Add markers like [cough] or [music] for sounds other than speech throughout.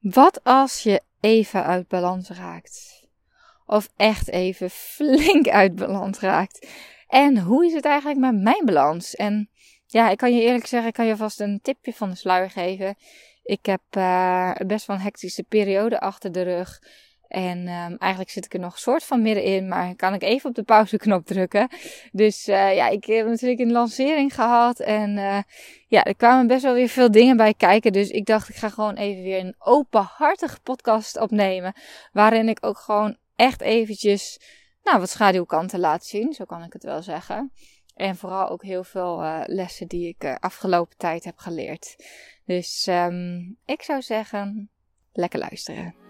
Wat als je even uit balans raakt? Of echt even flink uit balans raakt? En hoe is het eigenlijk met mijn balans? En ja, ik kan je eerlijk zeggen, ik kan je vast een tipje van de sluier geven. Ik heb uh, best wel een hectische periode achter de rug. En um, eigenlijk zit ik er nog soort van middenin, maar kan ik even op de pauzeknop drukken. Dus uh, ja, ik heb natuurlijk een lancering gehad en uh, ja, er kwamen best wel weer veel dingen bij kijken. Dus ik dacht, ik ga gewoon even weer een openhartige podcast opnemen, waarin ik ook gewoon echt eventjes, nou, wat schaduwkanten laat zien, zo kan ik het wel zeggen. En vooral ook heel veel uh, lessen die ik afgelopen tijd heb geleerd. Dus um, ik zou zeggen, lekker luisteren.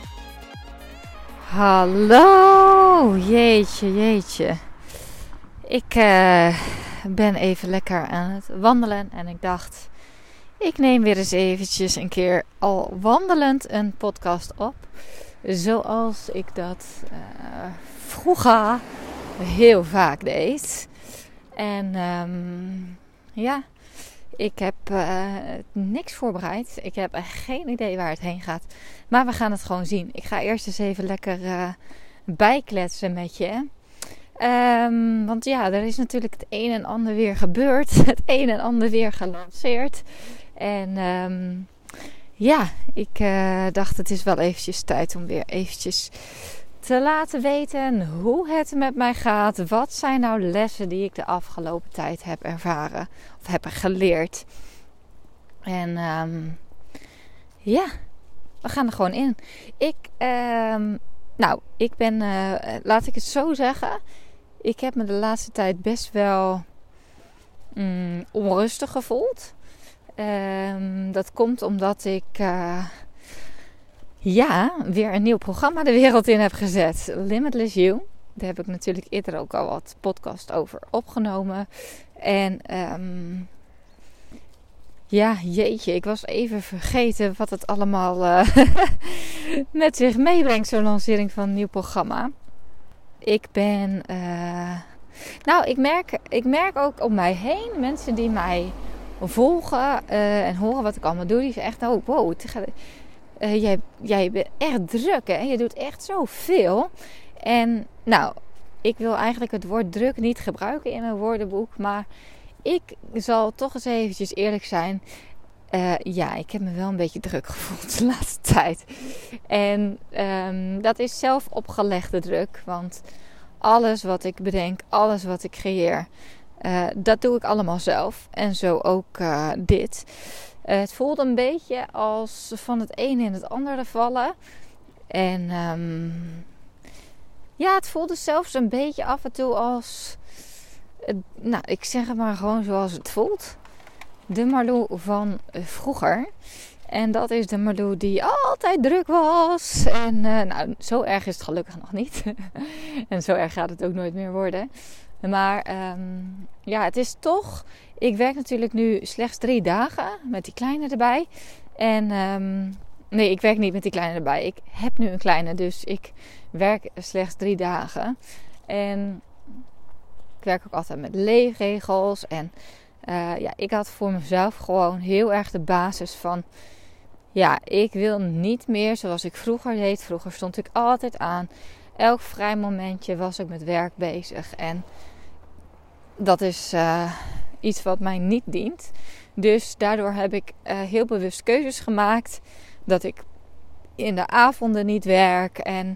Hallo, jeetje, jeetje. Ik uh, ben even lekker aan het wandelen en ik dacht, ik neem weer eens eventjes een keer al wandelend een podcast op. Zoals ik dat uh, vroeger heel vaak deed. En um, ja, ik heb uh, niks voorbereid. Ik heb geen idee waar het heen gaat. Maar we gaan het gewoon zien. Ik ga eerst eens even lekker uh, bijkletsen met je. Um, want ja, er is natuurlijk het een en ander weer gebeurd. [laughs] Het een en ander weer gelanceerd. En um, ja, ik uh, dacht het is wel eventjes tijd om weer eventjes te laten weten hoe het met mij gaat. Wat zijn nou lessen die ik de afgelopen tijd heb ervaren of heb geleerd. En um, ja, we gaan er gewoon in. Ik, um, nou, ik ben, uh, laat ik het zo zeggen. Ik heb me de laatste tijd best wel mm, onrustig gevoeld. Um, dat komt omdat ik. Uh, ja, weer een nieuw programma de wereld in heb gezet. Limitless You. Daar heb ik natuurlijk eerder ook al wat podcast over opgenomen. En um, ja, jeetje, ik was even vergeten wat het allemaal uh, [laughs] met zich meebrengt, zo'n lancering van een nieuw programma. Ik ben. Uh, nou, ik merk, ik merk ook om mij heen mensen die mij volgen uh, en horen wat ik allemaal doe. Die zeggen echt, oh wow, uh, jij, jij bent echt druk hè. Je doet echt zoveel. En nou, ik wil eigenlijk het woord druk niet gebruiken in mijn woordenboek. Maar ik zal toch eens eventjes eerlijk zijn. Uh, ja, ik heb me wel een beetje druk gevoeld de [laughs] laatste tijd. En um, dat is zelf opgelegde druk. Want alles wat ik bedenk, alles wat ik creëer, uh, dat doe ik allemaal zelf. En zo ook uh, dit. Uh, het voelde een beetje als van het ene in het andere vallen. En um, ja, het voelde zelfs een beetje af en toe als. nou, ik zeg het maar gewoon zoals het voelt. De Marlou van vroeger. En dat is de Marlou die altijd druk was. En uh, nou, zo erg is het gelukkig nog niet. [laughs] en zo erg gaat het ook nooit meer worden. Maar um, ja, het is toch. Ik werk natuurlijk nu slechts drie dagen met die kleine erbij. En um, nee, ik werk niet met die kleine erbij. Ik heb nu een kleine, dus ik werk slechts drie dagen. En ik werk ook altijd met leefregels. En uh, ja, ik had voor mezelf gewoon heel erg de basis van. Ja, ik wil niet meer zoals ik vroeger deed. Vroeger stond ik altijd aan. Elk vrij momentje was ik met werk bezig. En dat is uh, iets wat mij niet dient. Dus daardoor heb ik uh, heel bewust keuzes gemaakt. Dat ik in de avonden niet werk. En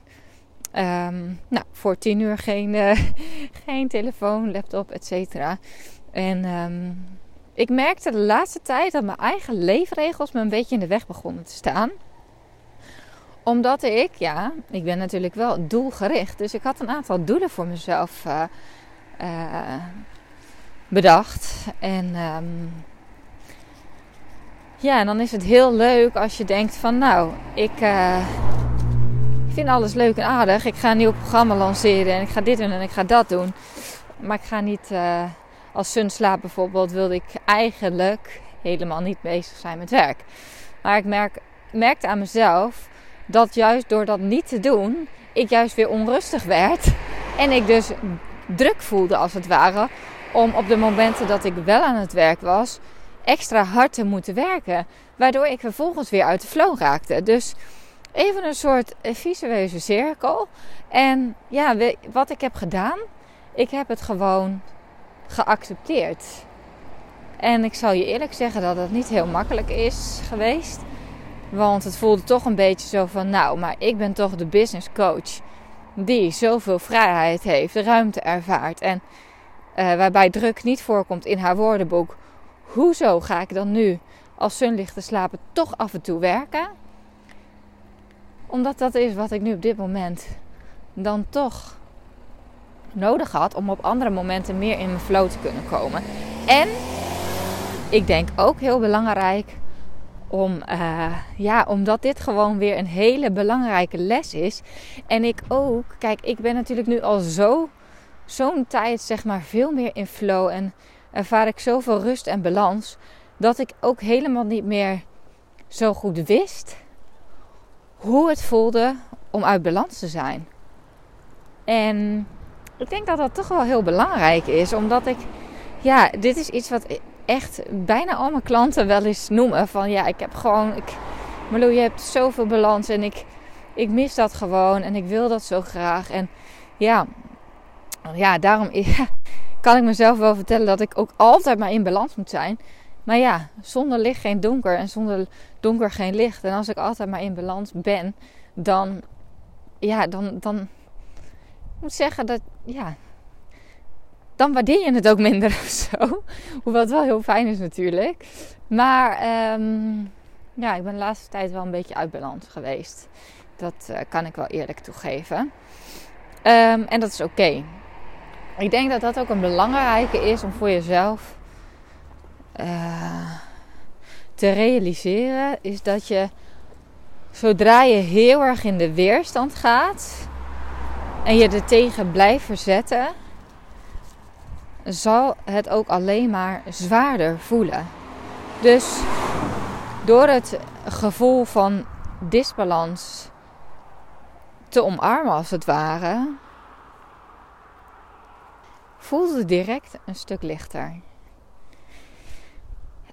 um, nou, voor tien uur geen, uh, [laughs] geen telefoon, laptop, et cetera. En um, ik merkte de laatste tijd dat mijn eigen leefregels me een beetje in de weg begonnen te staan omdat ik, ja, ik ben natuurlijk wel doelgericht. Dus ik had een aantal doelen voor mezelf uh, bedacht. En um, ja, en dan is het heel leuk als je denkt van nou, ik uh, vind alles leuk en aardig. Ik ga een nieuw programma lanceren en ik ga dit doen en ik ga dat doen. Maar ik ga niet, uh, als Sunslaap bijvoorbeeld, wilde ik eigenlijk helemaal niet bezig zijn met werk. Maar ik merk, merkte aan mezelf dat juist door dat niet te doen, ik juist weer onrustig werd. En ik dus druk voelde als het ware om op de momenten dat ik wel aan het werk was, extra hard te moeten werken. Waardoor ik vervolgens weer uit de flow raakte. Dus even een soort visueuze cirkel. En ja, wat ik heb gedaan, ik heb het gewoon geaccepteerd. En ik zal je eerlijk zeggen dat het niet heel makkelijk is geweest. Want het voelde toch een beetje zo van, nou, maar ik ben toch de business coach die zoveel vrijheid heeft, ruimte ervaart en uh, waarbij druk niet voorkomt in haar woordenboek. Hoezo ga ik dan nu als Sun ligt te slapen toch af en toe werken? Omdat dat is wat ik nu op dit moment dan toch nodig had om op andere momenten meer in mijn flow te kunnen komen. En ik denk ook heel belangrijk om, uh, ja, omdat dit gewoon weer een hele belangrijke les is. En ik ook, kijk, ik ben natuurlijk nu al zo, zo'n tijd, zeg maar, veel meer in flow. En ervaar ik zoveel rust en balans. Dat ik ook helemaal niet meer zo goed wist hoe het voelde om uit balans te zijn. En ik denk dat dat toch wel heel belangrijk is, omdat ik, ja, dit is iets wat echt bijna al mijn klanten wel eens noemen. Van ja, ik heb gewoon, ik, Marlo, je hebt zoveel balans en ik, ik mis dat gewoon en ik wil dat zo graag. En ja, ja daarom [laughs] kan ik mezelf wel vertellen dat ik ook altijd maar in balans moet zijn. Maar ja, zonder licht geen donker en zonder donker geen licht. En als ik altijd maar in balans ben, dan, ja, dan, dan ik moet zeggen dat, ja, dan waardeer je het ook minder [laughs] of zo. Hoewel het wel heel fijn is natuurlijk. Maar um, ja, ik ben de laatste tijd wel een beetje uit balans geweest. Dat uh, kan ik wel eerlijk toegeven. Um, en dat is oké. Ik denk dat dat ook een belangrijke is om voor jezelf uh, te realiseren. Is dat je zodra je heel erg in de weerstand gaat en je er tegen blijft verzetten zal het ook alleen maar zwaarder voelen. Dus door het gevoel van disbalans te omarmen als het ware, voelde het direct een stuk lichter.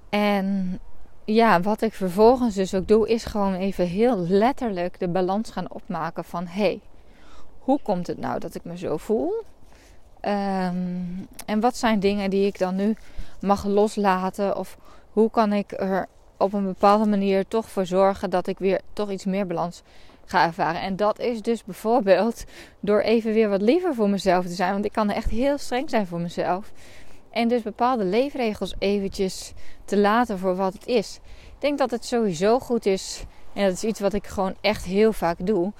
En ja, wat ik vervolgens dus ook doe, is gewoon even heel letterlijk de balans gaan opmaken van hé, hey, hoe komt het nou dat ik me zo voel? Ehm, en wat zijn dingen die ik dan nu mag loslaten? Of hoe kan ik er op een bepaalde manier toch voor zorgen dat ik weer toch iets meer balans ga ervaren? En dat is dus bijvoorbeeld door even weer wat liever voor mezelf te zijn. Want ik kan echt heel streng zijn voor mezelf. En dus bepaalde leefregels eventjes te laten voor wat het is. Ik denk dat het sowieso goed is. En dat is iets wat ik gewoon echt heel vaak doe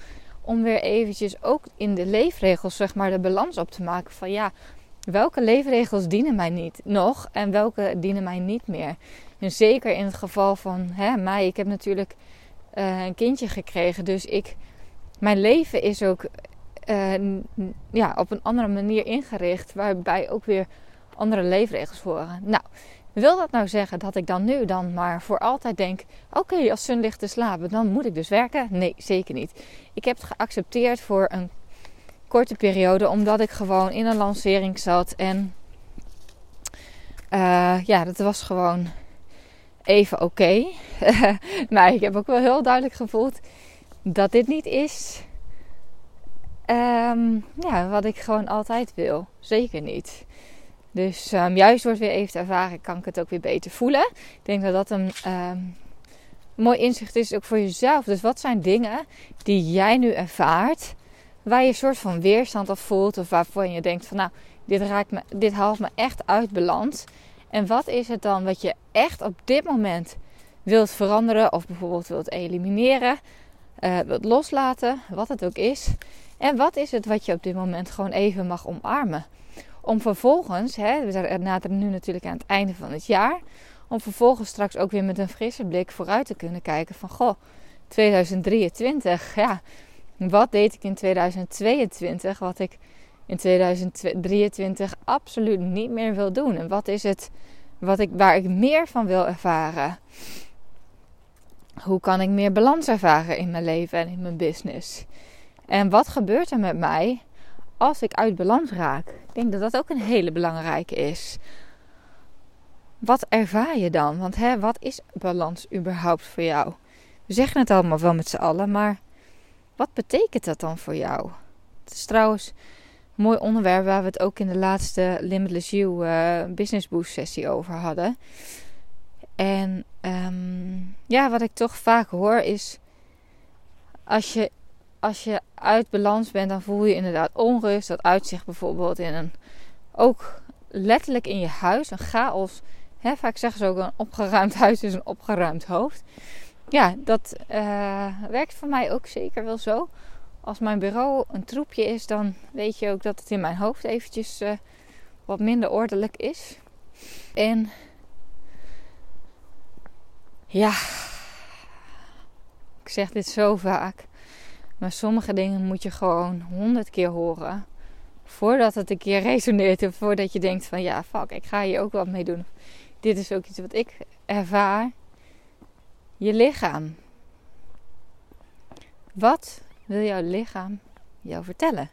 om weer eventjes ook in de leefregels zeg maar de balans op te maken van ja, welke leefregels dienen mij niet nog en welke dienen mij niet meer. En zeker in het geval van hè, mij, ik heb natuurlijk uh, een kindje gekregen, dus ik, mijn leven is ook uh, ja, op een andere manier ingericht, waarbij ook weer andere leefregels horen. Nou, wil dat nou zeggen dat ik dan nu dan maar voor altijd denk: oké, als Sun ligt te slapen, dan moet ik dus werken? Nee, zeker niet. Ik heb het geaccepteerd voor een korte periode, omdat ik gewoon in een lancering zat. En uh, ja, dat was gewoon even oké. [laughs] maar ik heb ook wel heel duidelijk gevoeld dat dit niet is um, ja, wat ik gewoon altijd wil. Zeker niet. Dus um, juist door het weer even te ervaren, kan ik het ook weer beter voelen. Ik denk dat dat een um, mooi inzicht is ook voor jezelf. Dus wat zijn dingen die jij nu ervaart, waar je een soort van weerstand op voelt, of waarvan je denkt van nou, dit, raakt me, dit haalt me echt uit balans. En wat is het dan wat je echt op dit moment wilt veranderen, of bijvoorbeeld wilt elimineren, uh, wilt loslaten, wat het ook is. En wat is het wat je op dit moment gewoon even mag omarmen? Om vervolgens, hè, we naderen nu natuurlijk aan het einde van het jaar, om vervolgens straks ook weer met een frisse blik vooruit te kunnen kijken van goh, 2023, ja, Wat deed ik in 2022 wat ik in 2023 absoluut niet meer wil doen? En wat is het wat ik, waar ik meer van wil ervaren? Hoe kan ik meer balans ervaren in mijn leven en in mijn business? En wat gebeurt er met mij als ik uit balans raak? Ik denk dat dat ook een hele belangrijke is. Wat ervaar je dan? Want hè, wat is balans überhaupt voor jou? We zeggen het allemaal wel met z'n allen, maar wat betekent dat dan voor jou? Het is trouwens een mooi onderwerp waar we het ook in de laatste Limitless You uh, Business Boost sessie over hadden. En ehm, ja, wat ik toch vaak hoor is: als je, als je uit balans bent, dan voel je inderdaad onrust. Dat uitzicht bijvoorbeeld in een, ook letterlijk in je huis, een chaos. Hè, vaak zeggen ze ook: een opgeruimd huis is een opgeruimd hoofd. Ja, dat uh, werkt voor mij ook zeker wel zo. Als mijn bureau een troepje is, dan weet je ook dat het in mijn hoofd eventjes uh, wat minder ordelijk is. En ja, ik zeg dit zo vaak. Maar sommige dingen moet je gewoon honderd keer horen. Voordat het een keer resoneert. Of voordat je denkt van ja, fuck, ik ga hier ook wat mee doen. Dit is ook iets wat ik ervaar. Je lichaam. Wat wil jouw lichaam jou vertellen?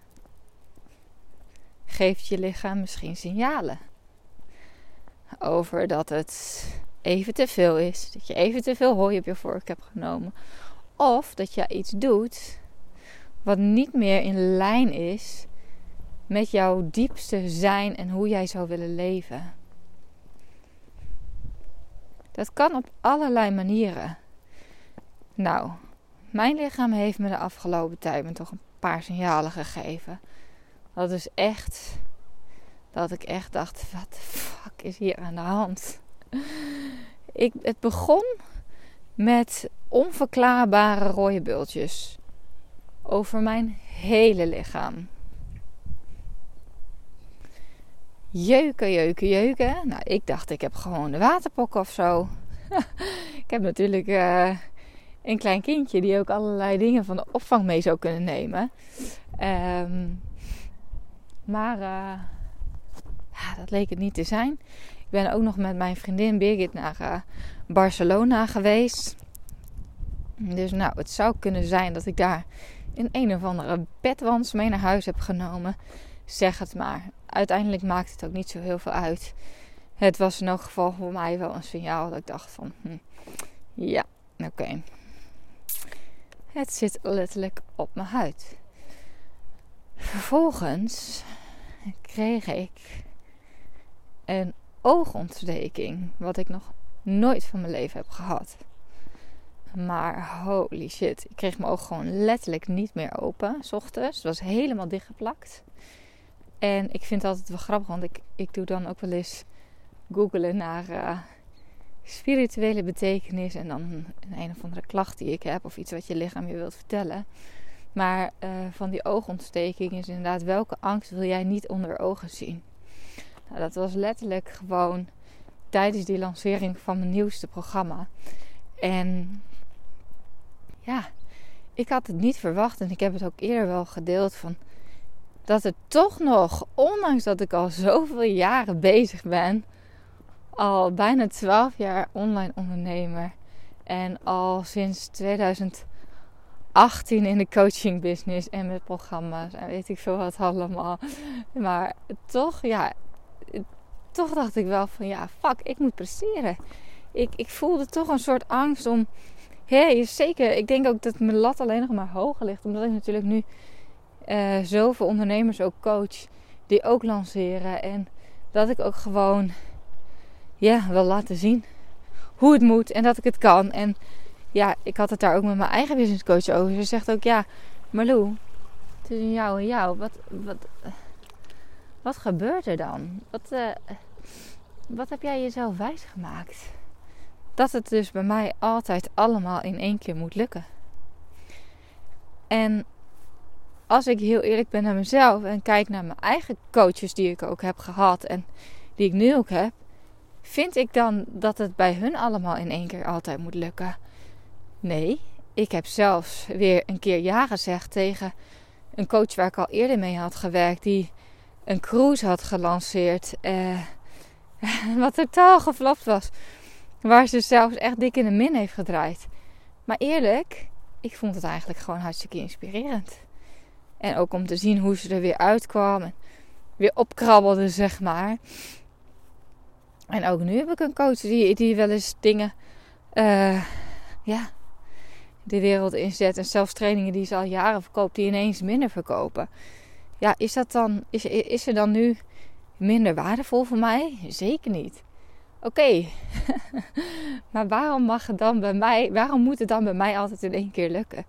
Geeft je lichaam misschien signalen over dat het even te veel is. Dat je even te veel hooi op je vork hebt genomen. Of dat je iets doet wat niet meer in lijn is met jouw diepste zijn en hoe jij zou willen leven. Dat kan op allerlei manieren. Nou, mijn lichaam heeft me de afgelopen tijd me toch een paar signalen gegeven. Dat is echt. Dat ik echt dacht: wat de fuck is hier aan de hand? Ik, het begon met onverklaarbare rode bultjes over mijn hele lichaam. Jeuken, jeuken, jeuken. Nou, ik dacht ik heb gewoon de waterpok of zo. [laughs] ik heb natuurlijk uh, een klein kindje die ook allerlei dingen van de opvang mee zou kunnen nemen. Um, maar uh, ja, dat leek het niet te zijn. Ik ben ook nog met mijn vriendin Birgit naar uh, Barcelona geweest. Dus nou, het zou kunnen zijn dat ik daar in een of andere bedwans mee naar huis heb genomen. Zeg het maar. Uiteindelijk maakt het ook niet zo heel veel uit. Het was in elk geval voor mij wel een signaal dat ik dacht van... Hm, ja, oké. Het zit letterlijk op mijn huid. Vervolgens kreeg ik een oogontsteking. Wat ik nog nooit van mijn leven heb gehad. Maar holy shit. Ik kreeg mijn oog gewoon letterlijk niet meer open. S ochtends. Het was helemaal dichtgeplakt. En ik vind het altijd wel grappig. Want ik, ik doe dan ook wel eens googelen naar uh, spirituele betekenis. En dan een, een of andere klacht die ik heb. Of iets wat je lichaam je wilt vertellen. Maar uh, van die oogontsteking is inderdaad welke angst wil jij niet onder ogen zien? Nou, dat was letterlijk gewoon tijdens die lancering van mijn nieuwste programma. En ja, ik had het niet verwacht en ik heb het ook eerder wel gedeeld van dat het toch nog, ondanks dat ik al zoveel jaren bezig ben, al bijna 12 jaar online ondernemer en al sinds 2018 in de coaching business en met programma's en weet ik veel wat allemaal. Maar toch, ja, toch dacht ik wel van ja, fuck, ik moet presteren. Ik, ik voelde toch een soort angst om. Hé, zeker. Ik denk ook dat mijn lat alleen nog maar hoger ligt. Omdat ik natuurlijk nu uh, zoveel ondernemers ook coach. Die ook lanceren. En dat ik ook gewoon ja, wil laten zien hoe het moet. En dat ik het kan. En ja, ik had het daar ook met mijn eigen business coach over. Ze zegt ook ja, Marlou, tussen jou en jou. Wat, wat, wat gebeurt er dan? Wat, uh, wat heb jij jezelf wijsgemaakt? Dat het dus bij mij altijd allemaal in één keer moet lukken. En als ik heel eerlijk ben naar mezelf en kijk naar mijn eigen coaches die ik ook heb gehad en die ik nu ook heb, vind ik dan dat het bij hun allemaal in één keer altijd moet lukken? Nee, ik heb zelfs weer een keer ja gezegd tegen een coach waar ik al eerder mee had gewerkt, die een cruise had gelanceerd. Eh, [laughs] wat totaal geflopt was. Waar ze zelfs echt dik in de min heeft gedraaid. Maar eerlijk, ik vond het eigenlijk gewoon hartstikke inspirerend. En ook om te zien hoe ze er weer uitkwam. En weer opkrabbelde, zeg maar. En ook nu heb ik een coach die, die wel eens dingen uh, ja, de wereld inzet. En zelfs trainingen die ze al jaren verkoopt, die ineens minder verkopen. Ja, is dat dan, is, is er dan nu minder waardevol voor mij? Zeker niet. Oké, [laughs] maar waarom mag het dan bij mij, waarom moet het dan bij mij altijd in één keer lukken?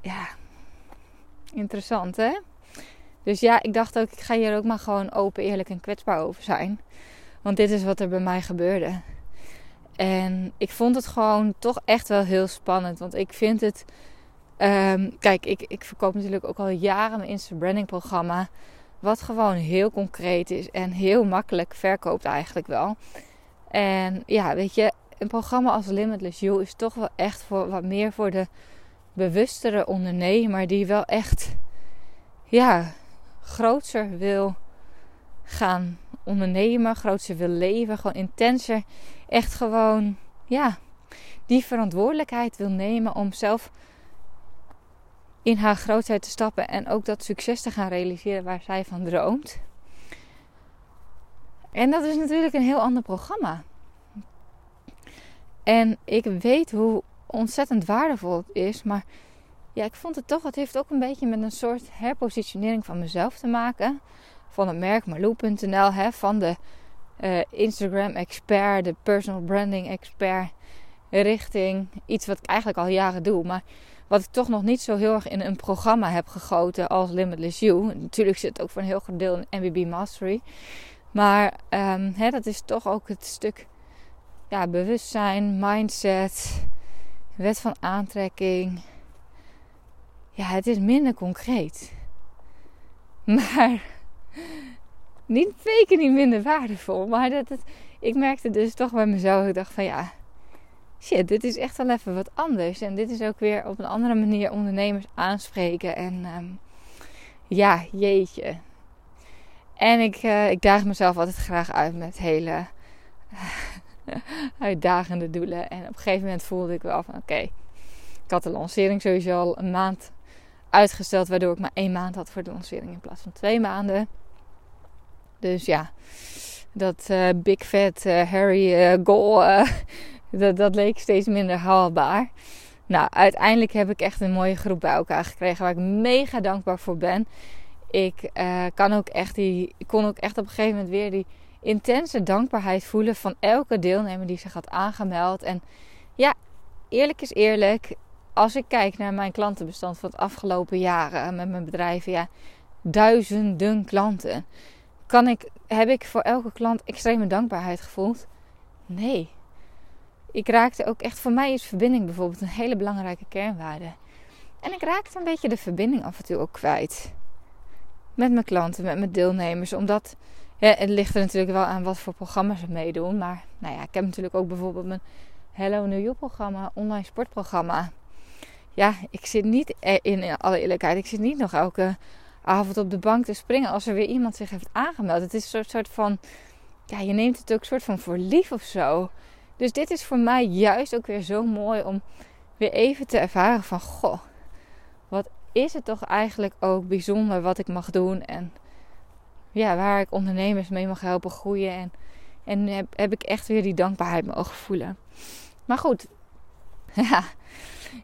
Ja, interessant hè? Dus ja, ik dacht ook, ik ga hier ook maar gewoon open, eerlijk en kwetsbaar over zijn. Want dit is wat er bij mij gebeurde. En ik vond het gewoon toch echt wel heel spannend. Want ik vind het. Ehm, kijk, ik, ik verkoop natuurlijk ook al jaren mijn Insta Branding programma. Wat gewoon heel concreet is en heel makkelijk verkoopt eigenlijk wel. En ja, weet je, een programma als Limitless You is toch wel echt voor wat meer voor de bewustere ondernemer die wel echt ja, groter wil gaan ondernemen, groter wil leven, gewoon intenser, echt gewoon ja, die verantwoordelijkheid wil nemen om zelf in haar grootheid te stappen en ook dat succes te gaan realiseren waar zij van droomt. En dat is natuurlijk een heel ander programma. En ik weet hoe ontzettend waardevol het is, maar ja, ik vond het toch, het heeft ook een beetje met een soort herpositionering van mezelf te maken. Van het merk Marlou.nl, van de uh, Instagram expert, de personal branding expert, richting iets wat ik eigenlijk al jaren doe, maar wat ik toch nog niet zo heel erg in een programma heb gegoten als Limitless You. Natuurlijk zit ook voor een heel groot deel in MBB Mastery. Maar um, hè, dat is toch ook het stuk ja, bewustzijn, mindset, wet van aantrekking. Ja, het is minder concreet. [laughs] Maar niet zeker niet minder waardevol. Maar dat het, ik merkte dus toch bij mezelf. Ik dacht van ja, shit, dit is echt wel even wat anders. En dit is ook weer op een andere manier ondernemers aanspreken. En um, ja, jeetje. En ik, uh, ik daag mezelf altijd graag uit met hele [laughs] uitdagende doelen. En op een gegeven moment voelde ik wel van oké. ik had de lancering sowieso al een maand uitgesteld. Waardoor ik maar één maand had voor de lancering in plaats van twee maanden. Dus ja, dat uh, Big Fat uh, Harry goal, dat, dat leek steeds minder haalbaar. Nou, uiteindelijk heb ik echt een mooie groep bij elkaar gekregen waar ik mega dankbaar voor ben. Ik, kan ook echt die, kon ook echt op een gegeven moment weer die intense dankbaarheid voelen van elke deelnemer die zich had aangemeld. En ja, eerlijk is eerlijk, als ik kijk naar mijn klantenbestand van het afgelopen jaren met mijn bedrijven, ja, duizenden klanten kan ik, heb ik voor elke klant extreme dankbaarheid gevoeld? Nee. Ik raakte ook echt, voor mij is verbinding bijvoorbeeld een hele belangrijke kernwaarde. En ik raakte een beetje de verbinding af en toe ook kwijt. Met mijn klanten, met mijn deelnemers. Omdat, het ligt er natuurlijk wel aan wat voor programma's ze meedoen. Maar nou ja, ik heb natuurlijk ook bijvoorbeeld mijn Hello New You programma, online sportprogramma. Ja, ik zit niet in alle eerlijkheid, ik zit niet nog elke avond op de bank te springen als er weer iemand zich heeft aangemeld. Het is een soort van, ja, je neemt het ook soort van voor lief of zo. Dus dit is voor mij juist ook weer zo mooi om weer even te ervaren van, goh, wat is het toch eigenlijk ook bijzonder wat ik mag doen en ja, waar ik ondernemers mee mag helpen groeien en, en heb, heb ik echt weer die dankbaarheid mogen voelen. Maar goed, [laughs] ja,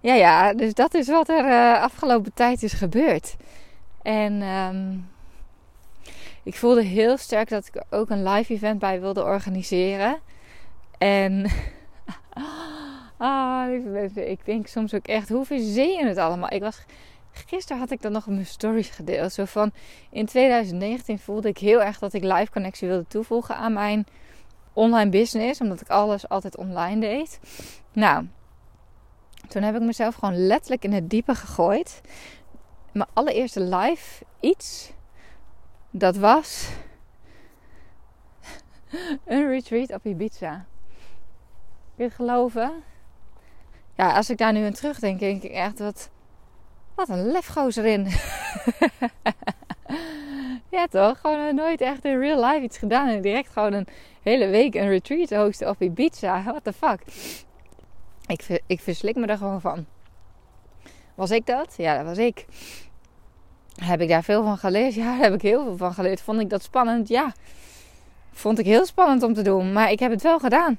ja, ja dus dat is wat er uh, afgelopen tijd is gebeurd. En um, ik voelde heel sterk dat ik ook een live event bij wilde organiseren. En [laughs] ah, lieve ik denk soms ook echt, hoe verzin je het allemaal? Ik was, gisteren had ik dan nog mijn stories gedeeld. Zo van, in 2019 voelde ik heel erg dat ik live connectie wilde toevoegen aan mijn online business. Omdat ik alles altijd online deed. Nou, toen heb ik mezelf gewoon letterlijk in het diepe gegooid mijn allereerste live iets, dat was [laughs] een retreat op Ibiza. Geloven? ja, als ik daar nu aan terugdenk, denk ik echt wat, wat een lefgozer in. [laughs] ja, toch? Gewoon nooit echt in real life iets gedaan en direct gewoon een hele week een retreat hosten op Ibiza. [laughs] What the fuck? Ik, ik verslik me er gewoon van. Was ik dat? Ja, dat was ik. Heb ik daar veel van geleerd? Ja, daar heb ik heel veel van geleerd. Vond ik dat spannend? Ja. Vond ik heel spannend om te doen. Maar ik heb het wel gedaan.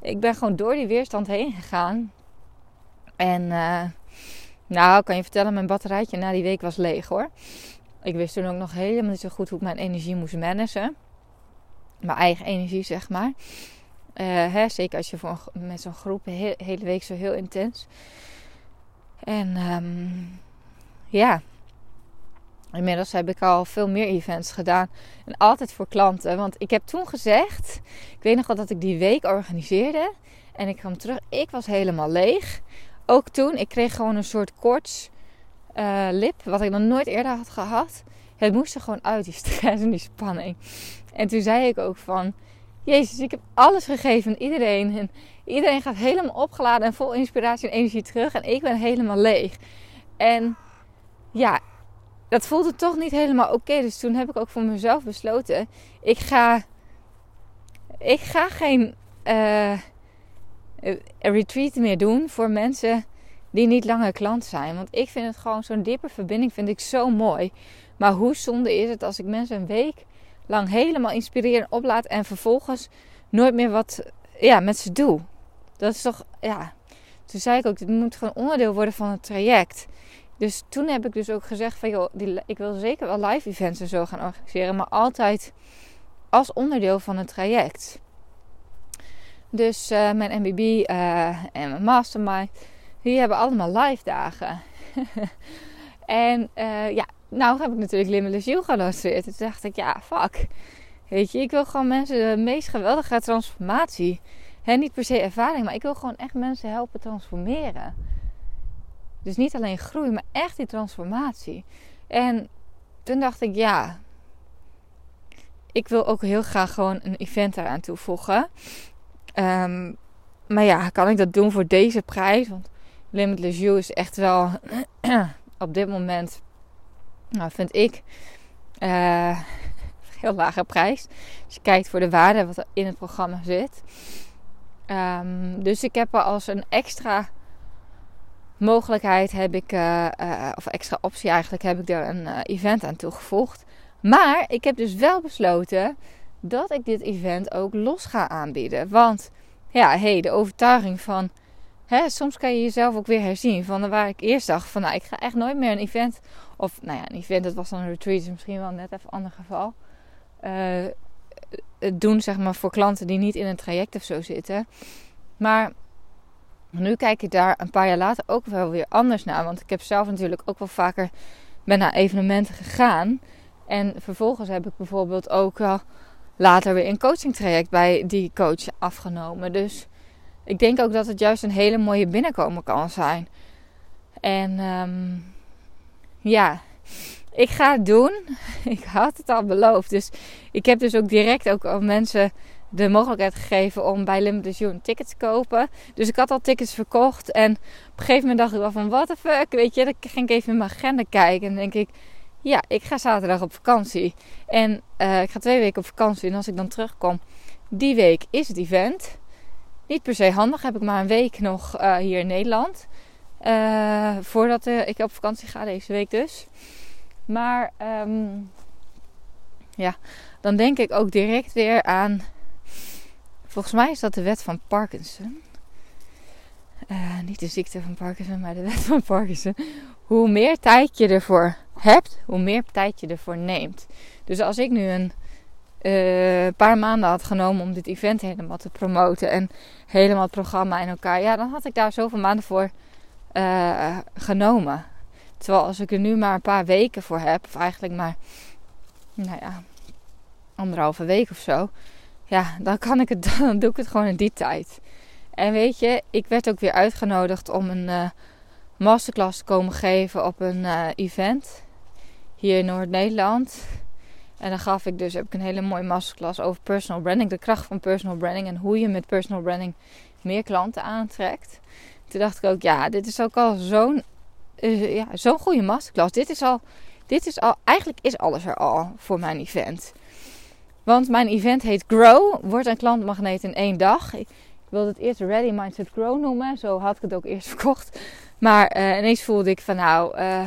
Ik ben gewoon door die weerstand heen gegaan. En uh, nou, kan je vertellen, mijn batterijtje na die week was leeg hoor. Ik wist toen ook nog helemaal niet zo goed hoe ik mijn energie moest managen. Mijn eigen energie, zeg maar. Uh, hè, zeker als je voor met zo'n groep de hele week zo heel intens. En um, ja, inmiddels heb ik al veel meer events gedaan. En altijd voor klanten. Want ik heb toen gezegd, ik weet nog wel dat ik die week organiseerde. En ik kwam terug, ik was helemaal leeg. Ook toen, ik kreeg gewoon een soort koorts uh, lip, wat ik nog nooit eerder had gehad. Het moest er gewoon uit, die [laughs] stress en die spanning. En toen zei ik ook van, Jezus, ik heb alles gegeven aan iedereen. En iedereen gaat helemaal opgeladen en vol inspiratie en energie terug. En ik ben helemaal leeg. En ja, dat voelde toch niet helemaal oké. Dus toen heb ik ook voor mezelf besloten: ik ga, ik ga geen uh, retreat meer doen voor mensen die niet langer klant zijn. Want ik vind het gewoon zo'n diepe verbinding vind ik zo mooi. Maar hoe zonde is het als ik mensen een week lang helemaal inspireren oplaat en vervolgens nooit meer wat ja, met ze doe. Dat is toch, ja. Toen zei ik ook, dit moet gewoon onderdeel worden van het traject. Dus toen heb ik dus ook gezegd van, joh, die, ik wil zeker wel live events en zo gaan organiseren, maar altijd als onderdeel van het traject. Dus uh, mijn MBB eh, en mijn mastermind, die hebben allemaal live dagen. [laughs] en uh, ja, nou heb ik natuurlijk Limitless Yoga gelanceerd. Toen dacht ik, ja, fuck. Weet je, ik wil gewoon mensen de meest geweldige transformatie. He, niet per se ervaring, maar ik wil gewoon echt mensen helpen transformeren. Dus niet alleen groei, maar echt die transformatie. En toen dacht ik, ja, ik wil ook heel graag gewoon een event eraan toevoegen. Um, maar ja, kan ik dat doen voor deze prijs? Want Limitless You is echt wel [clears throat] op dit moment nou, vind ik [laughs] uh, heel lage prijs. Als je kijkt voor de waarde wat er in het programma zit. Um, dus ik heb er als een extra mogelijkheid heb ik, uh, uh, of extra optie eigenlijk, heb ik er een event aan toegevoegd. Maar ik heb dus wel besloten dat ik dit event ook los ga aanbieden. Want ja, hey, de overtuiging van Hè, soms kan je jezelf ook weer herzien. Van waar ik eerst dacht van nou, ik ga echt nooit meer een event. Of nou ja, een event, dat was dan een retreat, is misschien wel net even een ander geval. Uh, doen zeg maar voor klanten die niet in een traject of zo zitten. Maar nu kijk ik daar een paar jaar later ook wel weer anders naar. Want ik heb zelf natuurlijk ook wel vaker ben naar evenementen gegaan. En vervolgens heb ik bijvoorbeeld ook later weer een coaching traject bij die coach afgenomen. Dus ik denk ook dat het juist een hele mooie binnenkomen kan zijn. En um, ja, ik ga het doen. [laughs] Ik had het al beloofd. Dus ik heb dus ook direct ook al mensen de mogelijkheid gegeven om bij Limited You een ticket te kopen. Dus ik had al tickets verkocht. En op een gegeven moment dacht ik wel van, what the fuck, weet je. Dan ging ik even in mijn agenda kijken. En denk ik, ja, ik ga zaterdag op vakantie. En uh, ik ga twee weken op vakantie. En als ik dan terugkom, die week is het event. Niet per se handig. Heb ik maar een week nog uh, hier in Nederland. Uh, voordat ik op vakantie ga deze week dus. Maar um, ja, dan denk ik ook direct weer aan. Volgens mij is dat de wet van Parkinson. niet de ziekte van Parkinson, maar de wet van Parkinson. Hoe meer tijd je ervoor hebt, hoe meer tijd je ervoor neemt. Dus als ik nu een een paar maanden had genomen om dit event helemaal te promoten en helemaal het programma in elkaar, ja, dan had ik daar zoveel maanden voor uh, genomen. Terwijl als ik er nu maar een paar weken voor heb, of eigenlijk maar, nou ja, anderhalve week of zo, ja, dan kan ik het, [laughs] dan doe ik het gewoon in die tijd. En weet je, ik werd ook weer uitgenodigd om een uh, masterclass te komen geven op een event hier in Noord-Nederland. En dan gaf ik dus, heb ik een hele mooie masterclass over personal branding. De kracht van personal branding en hoe je met personal branding meer klanten aantrekt. Toen dacht ik ook, ja, dit is ook al zo'n uh, ja, zo'n goede masterclass. Dit is al, dit is al, eigenlijk is alles er al voor mijn event. Want mijn event heet Grow, wordt een klantmagneet in één dag. Ik wilde het eerst Ready Mindset Grow noemen, zo had ik het ook eerst [laughs] verkocht. Maar uh, ineens voelde ik van nou, uh,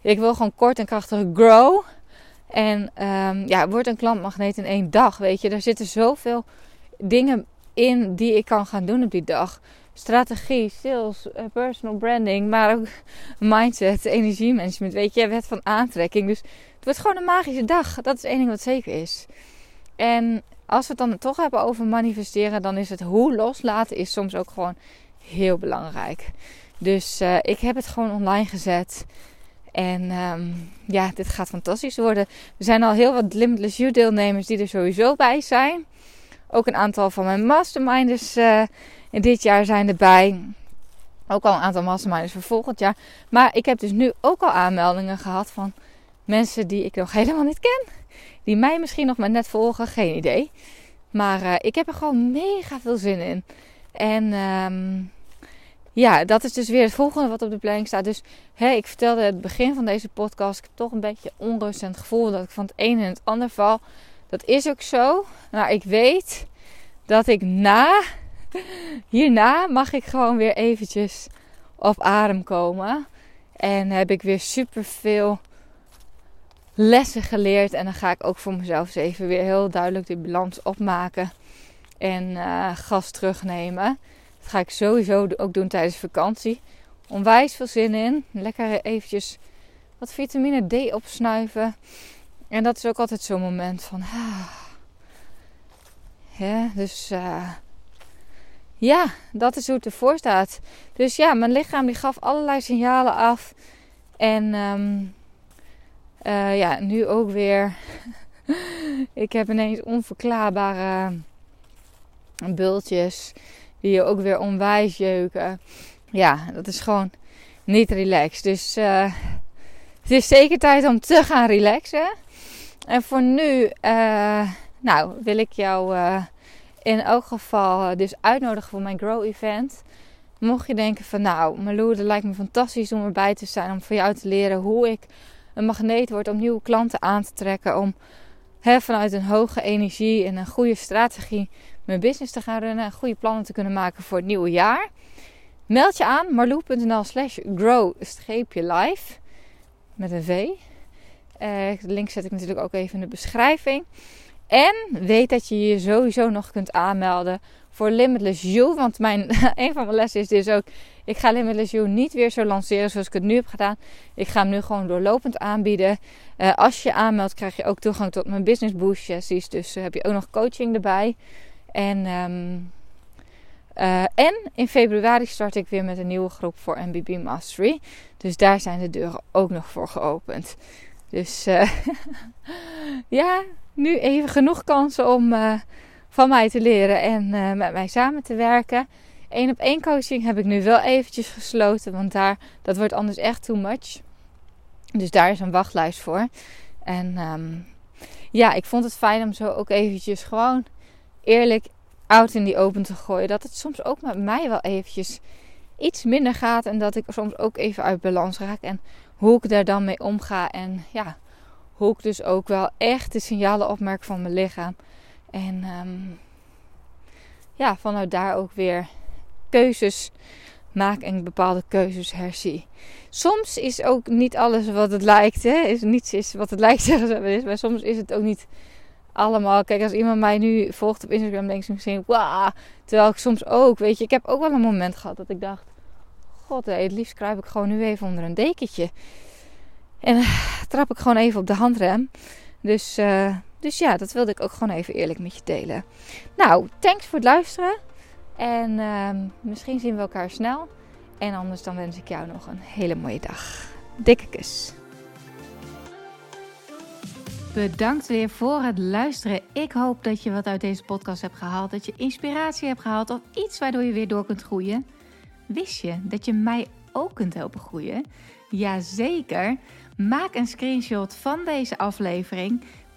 ik wil gewoon kort en krachtig grow. En um, ja, wordt een klantmagneet in één dag, weet je. Er zitten zoveel dingen in die ik kan gaan doen op die dag. Strategie, sales, eh, personal branding, maar ook [laughs] mindset, energiemanagement, weet je, wet van aantrekking. Dus het wordt gewoon een magische dag. Dat is één ding wat zeker is. En als we het dan toch hebben over manifesteren, dan is het hoe loslaten is soms ook gewoon heel belangrijk. Dus uh, ik heb het gewoon online gezet. En um, ja, dit gaat fantastisch worden. Er zijn al heel wat Limitless You deelnemers die er sowieso bij zijn. Ook een aantal van mijn masterminders uh, in dit jaar zijn erbij. Ook al een aantal masterminders voor volgend jaar. Maar ik heb dus nu ook al aanmeldingen gehad van mensen die ik nog helemaal niet ken. Die mij misschien nog maar net volgen, geen idee. Maar uh, ik heb er gewoon mega veel zin in. En um, ja, dat is dus weer het volgende wat op de planning staat. Dus hè, ik vertelde het begin van deze podcast. Ik heb toch een beetje onrust en het gevoel dat ik van het een in het ander val. Dat is ook zo. Maar ik weet dat ik na, [laughs] hierna mag ik gewoon weer eventjes op adem komen. En heb ik weer super veel lessen geleerd. En dan ga ik ook voor mezelf eens even weer heel duidelijk die balans opmaken. En uh, gas terugnemen. Dat ga ik sowieso ook doen tijdens vakantie. Onwijs veel zin in. Lekker eventjes wat vitamine D opsnuiven. En dat is ook altijd zo'n moment van... Ah. Ja, dus... Uh, ja, dat is hoe het ervoor staat. Dus ja, mijn lichaam die gaf allerlei signalen af. En um, uh, ja, nu ook weer. [laughs] ik heb ineens onverklaarbare bultjes die je ook weer onwijs jeuken. Ja, dat is gewoon niet relaxed. Dus uh, het is zeker tijd om te gaan relaxen. En voor nu, uh, nou, wil ik jou in elk geval dus uitnodigen voor mijn Grow Event. Mocht je denken van, nou, Malou, het lijkt me fantastisch om erbij te zijn. Om voor jou te leren hoe ik een magneet word om nieuwe klanten aan te trekken. Om vanuit een hoge energie en een goede strategie mijn business te gaan runnen en goede plannen te kunnen maken voor het nieuwe jaar. Meld je aan marloe.nl slash grow-live met een V. Uh, de link zet ik natuurlijk ook even in de beschrijving. En weet dat je je sowieso nog kunt aanmelden voor Limitless You. Want mijn, [laughs] een van mijn lessen is dus ook... Ik ga Limitless niet weer zo lanceren zoals ik het nu heb gedaan. Ik ga hem nu gewoon doorlopend aanbieden. Uh, als je aanmeldt krijg je ook toegang tot mijn Business Boost. Dus uh, heb je ook nog coaching erbij. En, um, uh, en in februari start ik weer met een nieuwe groep voor MBB Mastery. Dus daar zijn de deuren ook nog voor geopend. Dus [laughs] ja, nu even genoeg kansen om van mij te leren en met mij samen te werken. Eén op één coaching heb ik nu wel eventjes gesloten, want daar, dat wordt anders echt too much. Dus daar is een wachtlijst voor. En um, ja, ik vond het fijn om zo ook eventjes gewoon eerlijk out in die open te gooien. Dat het soms ook met mij wel eventjes iets minder gaat. En dat ik soms ook even uit balans raak. En hoe ik daar dan mee omga. En ja, hoe ik dus ook wel echt de signalen opmerk van mijn lichaam. En um, ja, vanuit daar ook weer keuzes maak en bepaalde keuzes herzie. Soms is ook niet alles wat het lijkt. Hè? Is niets is wat het lijkt, [laughs] zeggen ze. Maar soms is het ook niet allemaal. Kijk, als iemand mij nu volgt op Instagram, denk ik misschien, wauw. Terwijl ik soms ook, weet je, ik heb ook wel een moment gehad dat ik dacht, god, het liefst kruip ik gewoon nu even onder een dekentje. En [sighs] trap ik gewoon even op de handrem. Dus, uh, dus ja, dat wilde ik ook gewoon even eerlijk met je delen. Nou, thanks voor het luisteren. En uh, misschien zien we elkaar snel. En anders dan wens ik jou nog een hele mooie dag. Dikke kus. Bedankt weer voor het luisteren. Ik hoop dat je wat uit deze podcast hebt gehaald. Dat je inspiratie hebt gehaald of iets waardoor je weer door kunt groeien. Wist je dat je mij ook kunt helpen groeien? Jazeker. Maak een screenshot van deze aflevering.